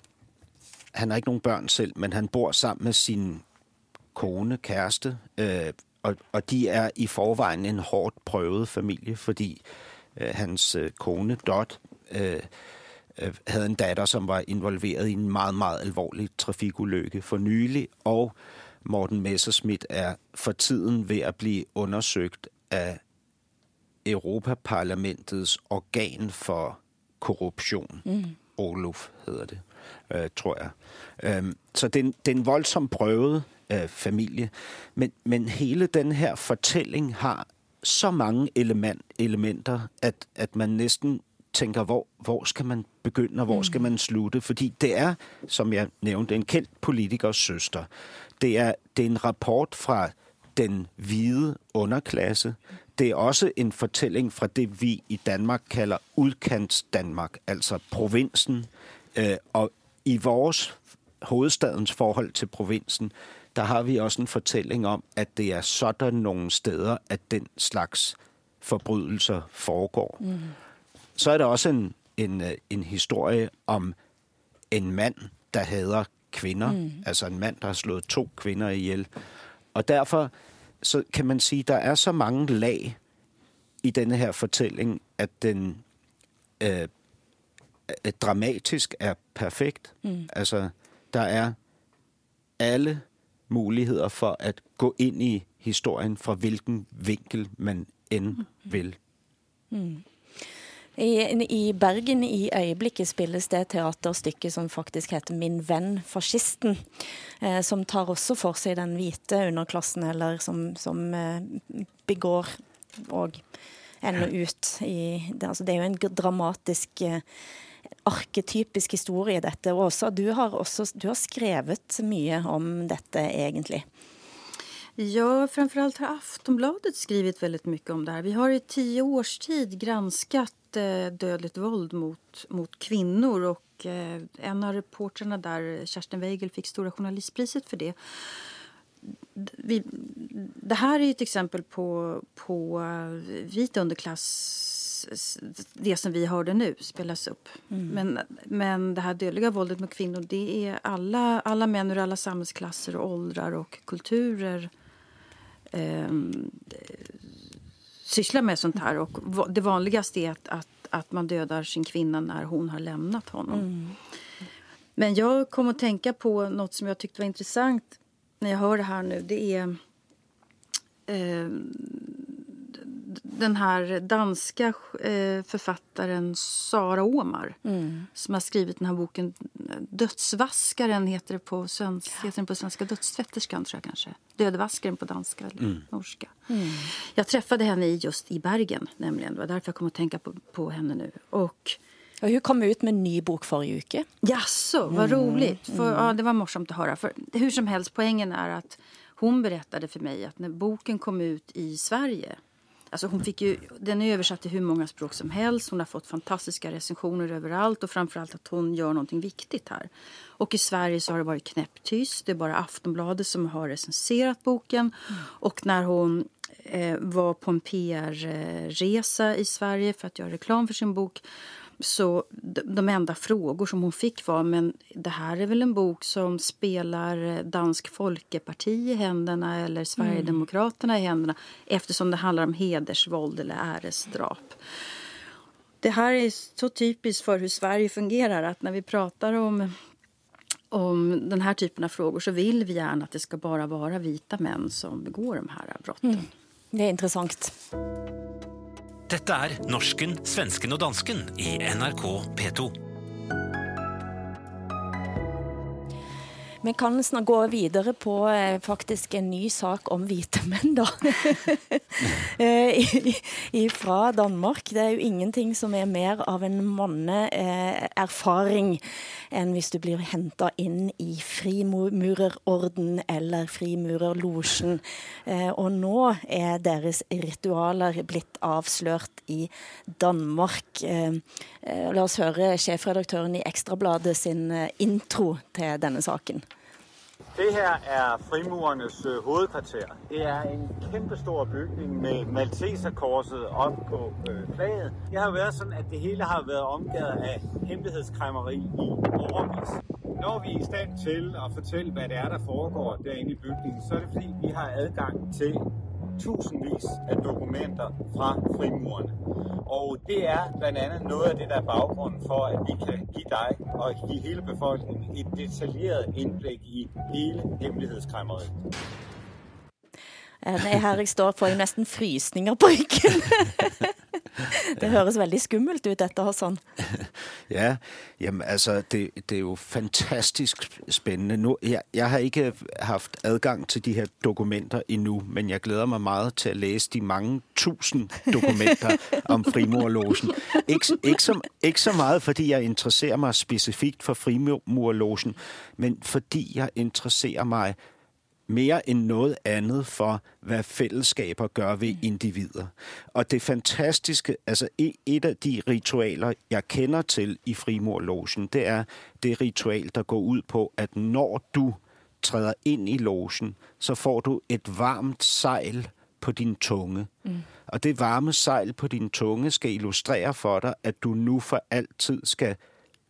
han har ikke nogen børn selv, men han bor sammen med sin kone, kæreste, øh, og, og de er i forvejen en hårdt prøvet familie, fordi øh, hans øh, kone Dot øh, øh, havde en datter, som var involveret i en meget, meget alvorlig trafikulykke for nylig, og Morten Messerschmidt er for tiden ved at blive undersøgt af Europaparlamentets organ for korruption. Mm. Olof hedder det, øh, tror jeg. Øh, så det er, det er en voldsom prøvet øh, familie. Men, men hele den her fortælling har så mange element, elementer, at, at man næsten tænker, hvor, hvor skal man begynde, og hvor skal man slutte? Fordi det er, som jeg nævnte, en kendt politikers søster. Det er, det er en rapport fra den hvide underklasse. Det er også en fortælling fra det, vi i Danmark kalder udkants Danmark, altså provinsen. Øh, og i vores hovedstadens forhold til provinsen, der har vi også en fortælling om, at det er sådan nogle steder, at den slags forbrydelser foregår. Mm. Så er der også en, en, øh, en historie om en mand, der hader kvinder. Mm. Altså en mand, der har slået to kvinder ihjel. Og derfor så kan man sige, der er så mange lag i denne her fortælling, at den øh, dramatisk er perfekt. Mm. Altså, der er alle muligheder for at gå ind i historien fra hvilken vinkel man end mm. vil. Mm. I, I Bergen i øjeblikket spilles det et teaterstykke som faktisk heter Min ven fascisten, eh, som tar også for sig den hvite underklassen, eller som, som eh, begår og ender ut i det. Altså, det er jo en dramatisk eh, arketypisk historie dette. Åsa, du har, også, du har skrevet mye om dette egentlig. Ja, framförallt har Aftonbladet skrivit väldigt mycket om det här. Vi har i tio års tid granskat eh, dödligt våld mot, mot kvinnor och eh, en av reportrarna där, Kerstin Weigel, fick Stora journalistpriset för det. Vi, det här är ett exempel på, på eh, vit underklass det som vi hörde nu spelas upp. Mm. Men, men det här dödliga våldet mot kvinnor det är alla, alla män ur alla samhällsklasser och åldrar och kulturer eh, sysslar med sånt här. Och det vanligaste är att, att, att man dödar sin kvinna när hon har lämnat honom. Mm. Men jag kom att tänka på något som jag tyckte var intressant när jag hör det här nu. Det är eh, den här danska eh, författaren Sara Åmar mm. som har skrivit den här boken Dödsvaskaren heter det på, svensk, heter den på svenska. Dödstvätterskan tror jag kanske. Dödvaskaren på danska eller mm. norska. Mm. Jag träffade henne just i Bergen nämligen. Det var därför jag kom att tänka på, på henne nu. Och och hon kom ut med en ny bok förra veckan. Jaså, vad mm. roligt. För, ja, det var morsamt att höra. För, hur som helst, poängen är att hon berättade för mig att när boken kom ut i Sverige Alltså hon fick ju, den är översatt till hur många språk som helst. Hon har fått fantastiska recensioner överallt och framförallt att hon gör någonting viktigt här. Och i Sverige så har det varit knäpptyst. Det är bara Aftonbladet som har recenserat boken. Mm. Och när hon eh, var på en PR-resa eh, i Sverige för att göra reklam för sin bok så de enda frågor som hon fick var men det här är väl en bok som spelar Dansk Folkeparti i händerna eller Sverigedemokraterna mm. i händerna eftersom det handlar om hedersvåld eller äresdrap. Det här är så typiskt för hur Sverige fungerar att när vi pratar om om den här typen av frågor så vill vi gärna att det ska bara vara vita män som begår de här brotten. Mm. Det är intressant. Dette er Norsken, svensken og dansken i NRK P2. Vi kan snart gå videre på eh, faktisk en ny sak om hvite menn, da. [LAUGHS] eh, fra Danmark. Det er jo ingenting som er mer av en manneerfaring eh, enn hvis du blir hentet inn i frimurerorden eller frimurerlogen. Eh, og nå er deres ritualer blitt avslørt i Danmark. Eh, eh, la oss høre chefredaktøren i Ekstrabladet sin eh, intro til denne saken. Det her er frimurernes øh, hovedkvarter. Det er en kæmpestor bygning med Malteserkorset op på øh, flaget. Det har været sådan, at det hele har været omgivet af hemmelighedskræmmeri i overvis. Når vi er i stand til at fortælle, hvad det er, der foregår derinde i bygningen, så er det fordi, vi har adgang til tusindvis af dokumenter fra frimurerne. Og det er blandt andet noget af det, der er baggrunden for, at vi kan give dig og give hele befolkningen et detaljeret indblik i hele hemmelighedskræmmeriet. Nei, her jeg står får jeg nesten frysninger på ryggen. [LAUGHS] det høres veldig skummelt ut, dette, Hassan. [LAUGHS] Ja, jamen altså, det, det er jo fantastisk spændende. Nu, jeg, jeg har ikke haft adgang til de her dokumenter endnu, men jeg glæder mig meget til at læse de mange tusind dokumenter [LAUGHS] om frimurlogen. Ikke, ikke, så, ikke så meget, fordi jeg interesserer mig specifikt for frimurlogen, men fordi jeg interesserer mig mere end noget andet for, hvad fællesskaber gør ved individer. Og det fantastiske, altså et af de ritualer, jeg kender til i frimurlogen, det er det ritual, der går ud på, at når du træder ind i logen, så får du et varmt sejl på din tunge. Mm. Og det varme sejl på din tunge skal illustrere for dig, at du nu for altid skal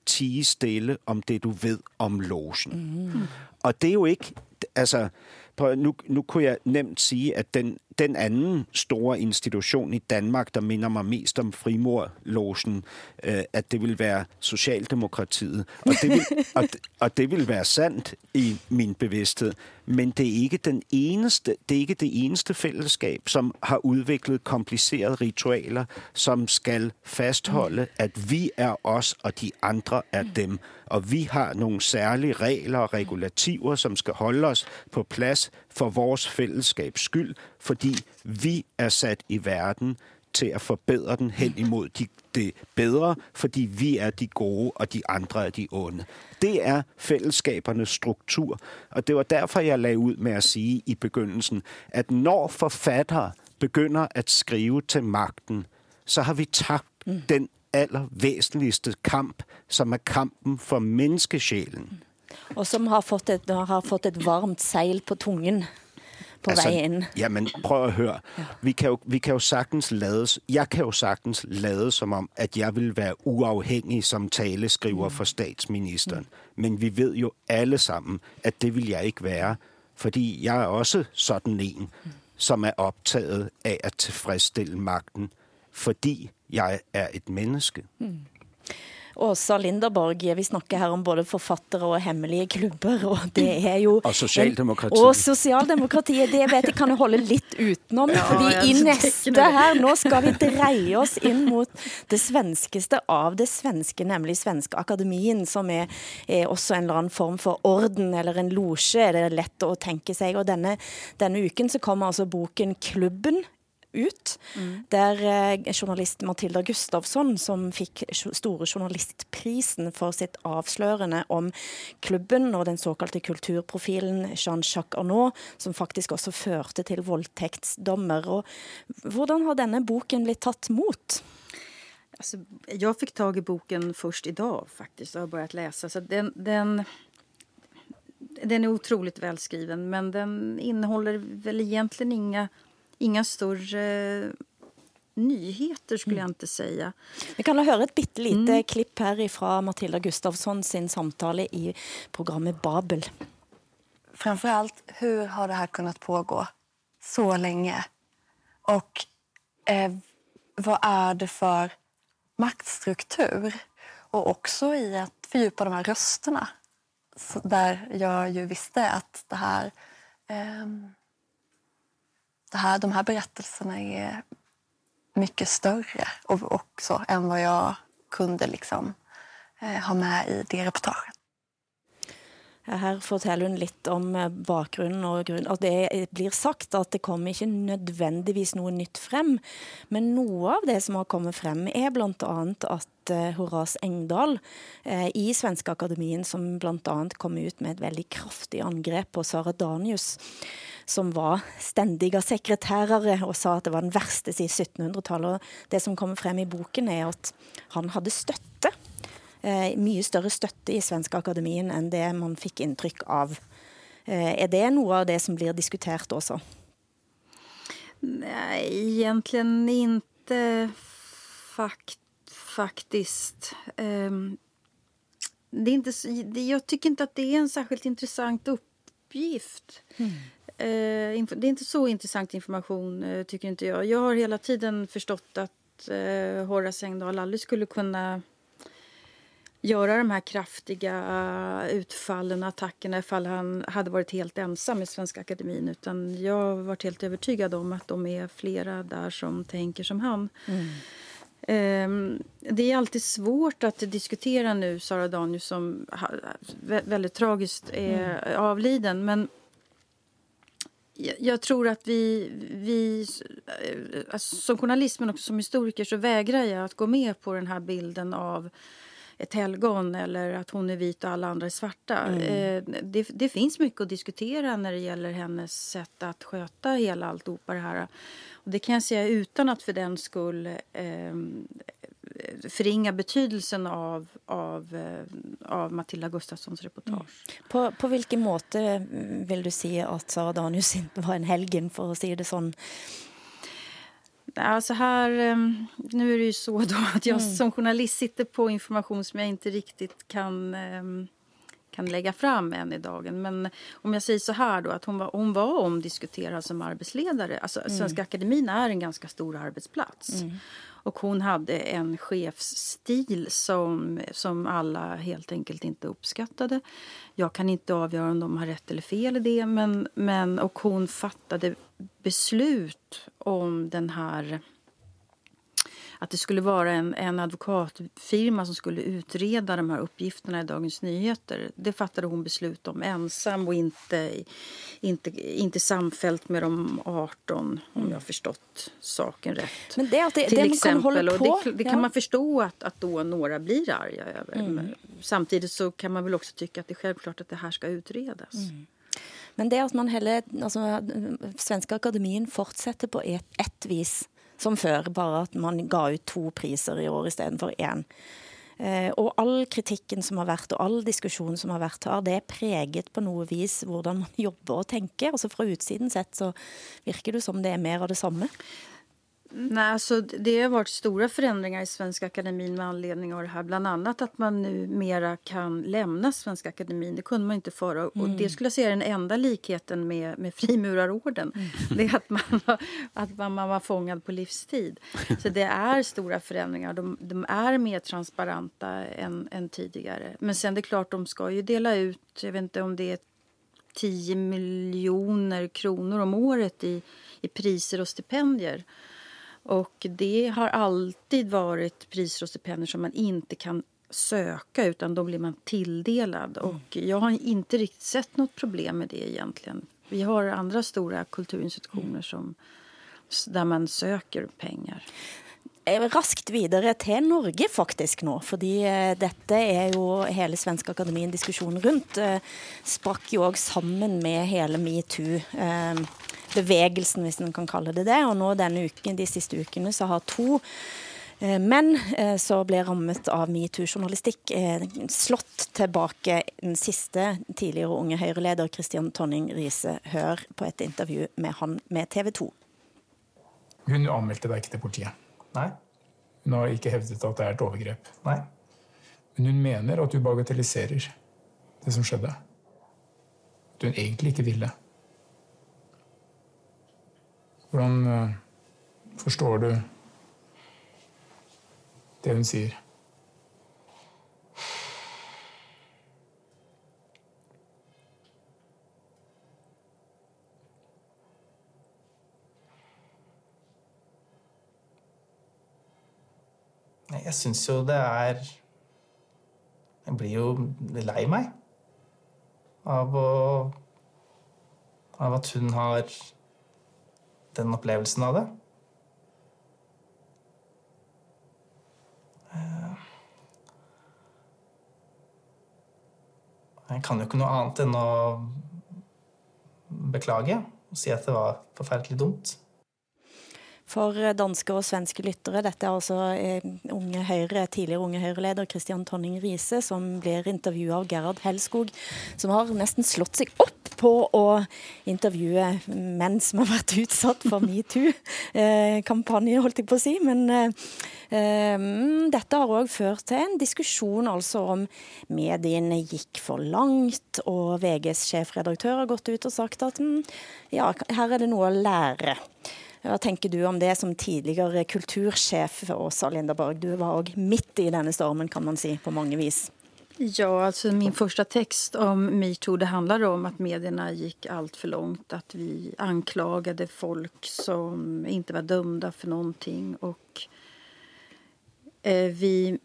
tige stille om det, du ved om logen. Mm. Og det er jo ikke altså, prøv, nu, nu kunne jeg nemt sige, at den, den anden store institution i Danmark, der minder mig mest om frimurlogen, øh, at det vil være Socialdemokratiet. Og det, vil, [LAUGHS] og, og det vil være sandt i min bevidsthed. Men det er ikke den eneste, det er ikke det eneste fællesskab, som har udviklet komplicerede ritualer, som skal fastholde, at vi er os, og de andre er dem. Og vi har nogle særlige regler og regulativer, som skal holde os på plads for vores fællesskabs skyld, fordi vi er sat i verden til at forbedre den hen imod de, det bedre, fordi vi er de gode, og de andre er de onde. Det er fællesskabernes struktur, og det var derfor, jeg lagde ud med at sige i begyndelsen, at når forfattere begynder at skrive til magten, så har vi tabt mm. den allervæsentligste kamp, som er kampen for menneskesjælen. Og som har fått et, har fått et varmt sejl på tungen på altså, vej ind. Jamen, prøv at høre. Ja. Vi, kan jo, vi kan jo sagtens lade, jeg kan jo sagtens lade som om, at jeg vil være uafhængig som taleskriver mm. for statsministeren. Mm. Men vi ved jo alle sammen, at det vil jeg ikke være, fordi jeg er også sådan en, mm. som er optaget af at tilfredsstille magten, fordi jeg er et menneske. Mm. Åsa Linderborg, vi snakker her om både forfattere og hemmelige klubber, og det er jo... Og sosialdemokratiet. Og sosialdemokratiet, det vet jeg kan jo holde litt utenom, ja, fordi i neste her, nå skal vi dreie oss inn mot det svenskeste av det svenske, nemlig Svenske Akademien, som er, er også en eller annen form for orden, eller en loge, er det lett å tenke seg. Og denne, denne uken så kommer altså boken Klubben ut, der eh, journalist Matilda Gustavsson, som fikk store journalistprisen for sitt avslørende om klubben og den såkalte kulturprofilen Jean-Jacques Arnault, som faktisk også førte til voldtektsdommer. Og hvordan har denne boken blitt tatt mot? Alltså, jag fick tag i boken först idag faktiskt och har börjat läsa. Så den, den, den är otroligt välskriven men den innehåller väl egentligen inga, inga större nyheter skulle jag inte säga. Vi kan høre et bitte lite klipp her fra Matilda Gustafsson sin samtale i programmet Babel. framförallt hur har det här kunnat pågå så länge? Och eh, vad är det för maktstruktur? Och också i att fördjupa de här rösterna. Så där jag ju visste att det här, ehm, det här, de här berättelserna är mycket större och också än vad jag kunde liksom, eh, ha med i det reportaget. Her forteller hun lidt om eh, bakgrunden og grund, Og det blir sagt at det kommer ikke nødvendigvis noget nytt frem, men noget av det som har kommet frem er blandt andet, at eh, Horace Engdahl eh, i Svenska Akademien, som blant andet kom ut med et veldig kraftig angreb på Sara Danius, som var stendige sekretærer og sa at det var den værste siden 1700-tallet. Det som kommer frem i boken er at han hadde støtte eh, mye større støtte i Svenska Akademien enn det man fikk inntrykk av. Eh, er det noe av det som blir diskutert også? Nej, egentligen inte faktiskt faktiskt. Ehm, det är inte, det, jag tycker inte att det är en särskilt intressant uppgift. Eh, inf- det är inte så intressant information, eh, tycker inte jag. Jag har hela tiden förstått att eh, Horace Engdahl aldrig skulle kunna göra de här kraftiga eh, utfallen och attackerna ifall han hade varit helt ensam i Svenska Akademin. Utan jag har varit helt övertygad om att de är flera där som tänker som han. Ehm, Det är alltid svårt att diskutera nu Sara Danius som väldigt tragiskt är avliden. Men jag, tror att vi, vi eh, som journalist men också som historiker så vägrar jag att gå med på den här bilden av ett helgon eller att hon är vit och alla andra är svarta. Eh, det, det finns mycket att diskutera när det gäller hennes sätt att sköta hela alltihopa det här. Och det kan jag säga utan att för den skull eh, förringa betydelsen av, av, eh, av Matilda Gustafssons reportage. På, på hvilken måte mm, vil du si at Sara Danius [LAUGHS] var en helgen, for å si det sånn? Alltså här, ehm, nu är det ju så då att jag som journalist sitter på information som jag inte riktigt kan, ehm, kan lägga fram än i dagen. Men om jag säger så här då, att hon var, hon var omdiskuterad som arbetsledare. Alltså Svenska Akademin är en ganska stor arbetsplats. Och hon hade en chefsstil som, som alla helt enkelt inte uppskattade. Jag kan inte avgöra om de har rätt eller fel i det. Men, men, och hon fattade beslut om den här att det skulle vara en, en advokatfirma som skulle utreda de här uppgifterna i Dagens Nyheter. Det fattade hon beslut om ensam och inte, inte, inte samfällt med de 18, om jag har förstått saken rätt. Men det at det, Till den kan exempel. Och på det, det kan ja. man förstå att, att då några blir arga över. Men Samtidigt så kan man väl också tycka att det är självklart att det här ska utredas. Men det at man heller, altså, Svenska Akademien fortsetter på et, ett vis som før, bare at man gav ut to priser i år i stedet for en. Eh, og all kritikken som har vært, og all diskusjonen som har vært her, det er preget på noe vis hvordan man jobber og tenker. Altså Fra utsiden sett så virker det som det er mer av det samme. Nej, alltså, det har varit stora förändringar i Svenska Akademin med anledning av det här. Bland annat att man nu mera kan lämna Svenska Akademin. Det kunde man inte förra. Och det skulle jag säga är den enda likheten med, med frimurarorden. [LAUGHS] Det är att, man var, att man, man var fångad på livstid. Så det är stora förändringar. De, de är mer transparenta än, än tidigare. Men sen det är klart, de ska ju dela ut, jag vet inte om det är 10 miljoner kronor om året i, i priser och stipendier. Och det har alltid varit priser och stipendier som man inte kan söka utan då blir man tilldelad. Och jag har inte riktigt sett något problem med det egentligen. Vi har andra stora kulturinstitutioner som, där man söker pengar. Raskt videre til Norge faktisk nå, fordi eh, dette er jo hele Svenske Akademien diskussion rundt. Eh, sprakk jo også sammen med hele MeToo eh, bevægelsen, hvis man kan kalle det det. Og nå denne uken, de siste ukene så har to eh, men så ble rammet av MeToo-journalistikk slått tilbake den siste tidligere unge høyreleder Christian Tonning Riise. Hør på et intervju med han med TV 2. Hun anmeldte deg ikke til politiet. Nei. Hun har ikke hevdet at det er et overgrep. Nei. Men hun mener at du bagatelliserer det som skjedde. At hun egentlig ikke ville. Hvordan uh, forstår du det hun sier? Jeg syns jo det er Jeg blir jo lei meg av å Av at hun har den opplevelsen av det. Eh, jeg kan jo ikke noe annet enn å beklage og si at det var forferdelig dumt for eh, danske og svenske lyttere. Dette er altså eh, unge Høyre, tidligere Unge Høyre-leder Christian Tonning Riise, som blir intervjuet av Gerhard Helskog, som har nesten slått seg opp på å intervjue menn som har vært utsatt for metoo-kampanje, [LAUGHS] eh, holdt jeg på å si. Men eh, mm, dette har òg ført til en diskusjon altså om mediene gikk for langt, og VGs sjefredaktør har gått ut og sagt at mm, ja, her er det noe å lære. Hva tenker du om det som tidligere kultursjef Åsa Linderborg? Du var også midt i denne stormen, kan man si, på mange vis. Ja, alltså min första text om metoo det handlar om att medierna gick allt för långt. Att vi anklagade folk som inte var dömda för någonting. Och eh, vi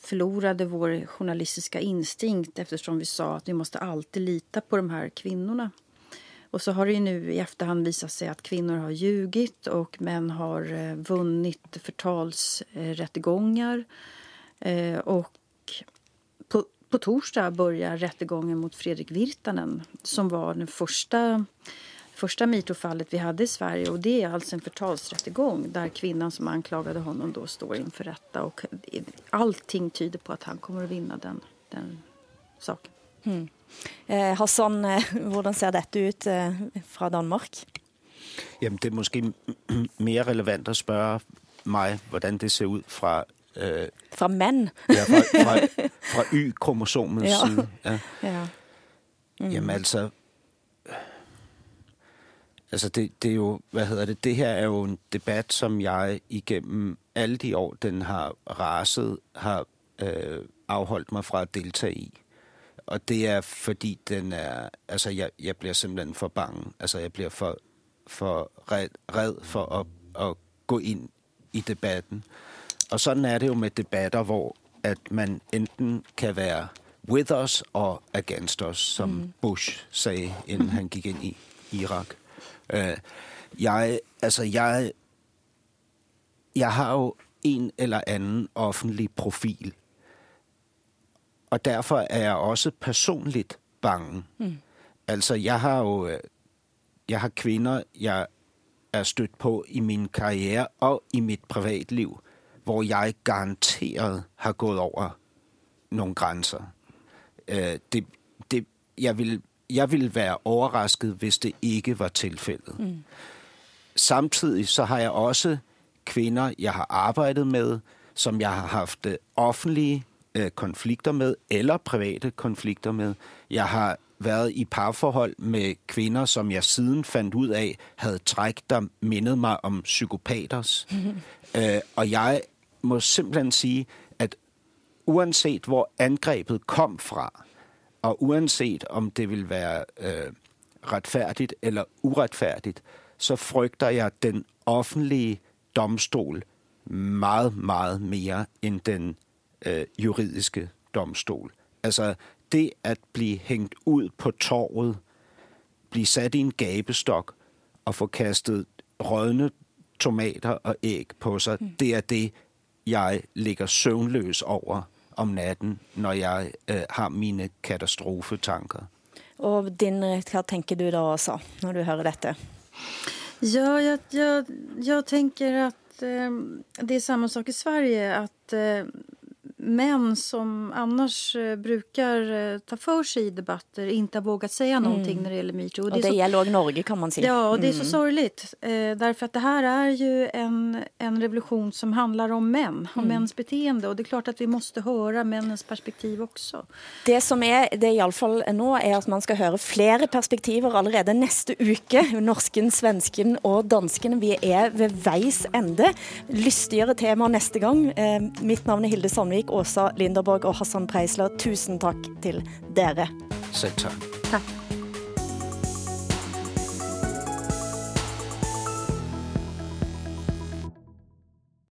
förlorade vår journalistiska instinkt eftersom vi sa att vi måste alltid lita på de här kvinnorna. Och så har det ju nu i efterhand visat sig att kvinnor har ljugit och män har eh, vunnit förtalsrättegångar. Eh, och på, på torsdag börjar rättegången mot Fredrik Virtanen som var den första första mitofallet vi hade i Sverige. Och det är alltså en förtalsrättegång där kvinnan som anklagade honom då står inför rätta. Och allting tyder på att han kommer att vinna den, den saken. Mm. Eh, Hassan, eh, [LAUGHS] hvordan ser dette ut eh, fra Danmark? Jamen, det er måske mere relevant at spørge mig, hvordan det ser ud fra... Øh, fra mand? ja, fra, fra, [LAUGHS] fra Y-kromosomets ja. side. Ja. ja. Mm. Jamen altså... Altså, det, det er jo, hvad hedder det, det her er jo en debat, som jeg igennem alle de år, den har raset, har øh, afholdt mig fra at deltage i og det er fordi den er, altså jeg, jeg bliver simpelthen for bange. Altså jeg bliver for, for red, red for at, at gå ind i debatten. Og sådan er det jo med debatter, hvor at man enten kan være with us og against us, som mm. Bush sagde, inden han gik ind i Irak. Uh, jeg, altså jeg, jeg har jo en eller anden offentlig profil, og derfor er jeg også personligt bange. Mm. Altså, jeg har jo øh, jeg har kvinder, jeg er stødt på i min karriere og i mit privatliv, hvor jeg garanteret har gået over nogle grænser. Øh, det, det, jeg, vil, jeg vil være overrasket, hvis det ikke var tilfældet. Mm. Samtidig så har jeg også kvinder, jeg har arbejdet med, som jeg har haft offentlige øh, konflikter med, eller private konflikter med. Jeg har været i parforhold med kvinder, som jeg siden fandt ud af, havde træk, der mindede mig om psykopaters. [LAUGHS] øh, og jeg må simpelthen sige, at uanset hvor angrebet kom fra, og uanset om det vil være øh, retfærdigt eller uretfærdigt, så frygter jeg den offentlige domstol meget, meget mere end den øh, juridiske domstol. Altså det at blive hængt ud på torvet, blive sat i en gabestok og få kastet rådne tomater og æg på sig. Mm. Det er det, jeg ligger søvnløs over om natten, når jeg øh, har mine katastrofetanker. Og din, hvad tænker du da også, når du hører dette? Ja, jag, jag, jag tänker att eh, det är samma sak i Sverige. Att eh, män som annars eh, brukar eh, ta för sig i debatter inte har vågat säga Mm. någonting när det gäller metoo. Og det, det gælder også Norge, kan man sige. Ja, och det är så Mm. sorgligt. Eh, därför att det här är ju en, en revolution som handlar om män, om Mm. mäns beteende. Och det är klart att vi måste höra männens perspektiv också. Det som er, det i alle fall nå, er at man skal høre flere perspektiver allerede næste uke. Norsken, svensken og dansken. Vi er ved veis ende. Lystigere tema næste gang. Eh, mitt navn er Hilde Sandvik, Åsa Linderborg og Hassan Preisler. Tusen takk til dere. Selv tak. Tack.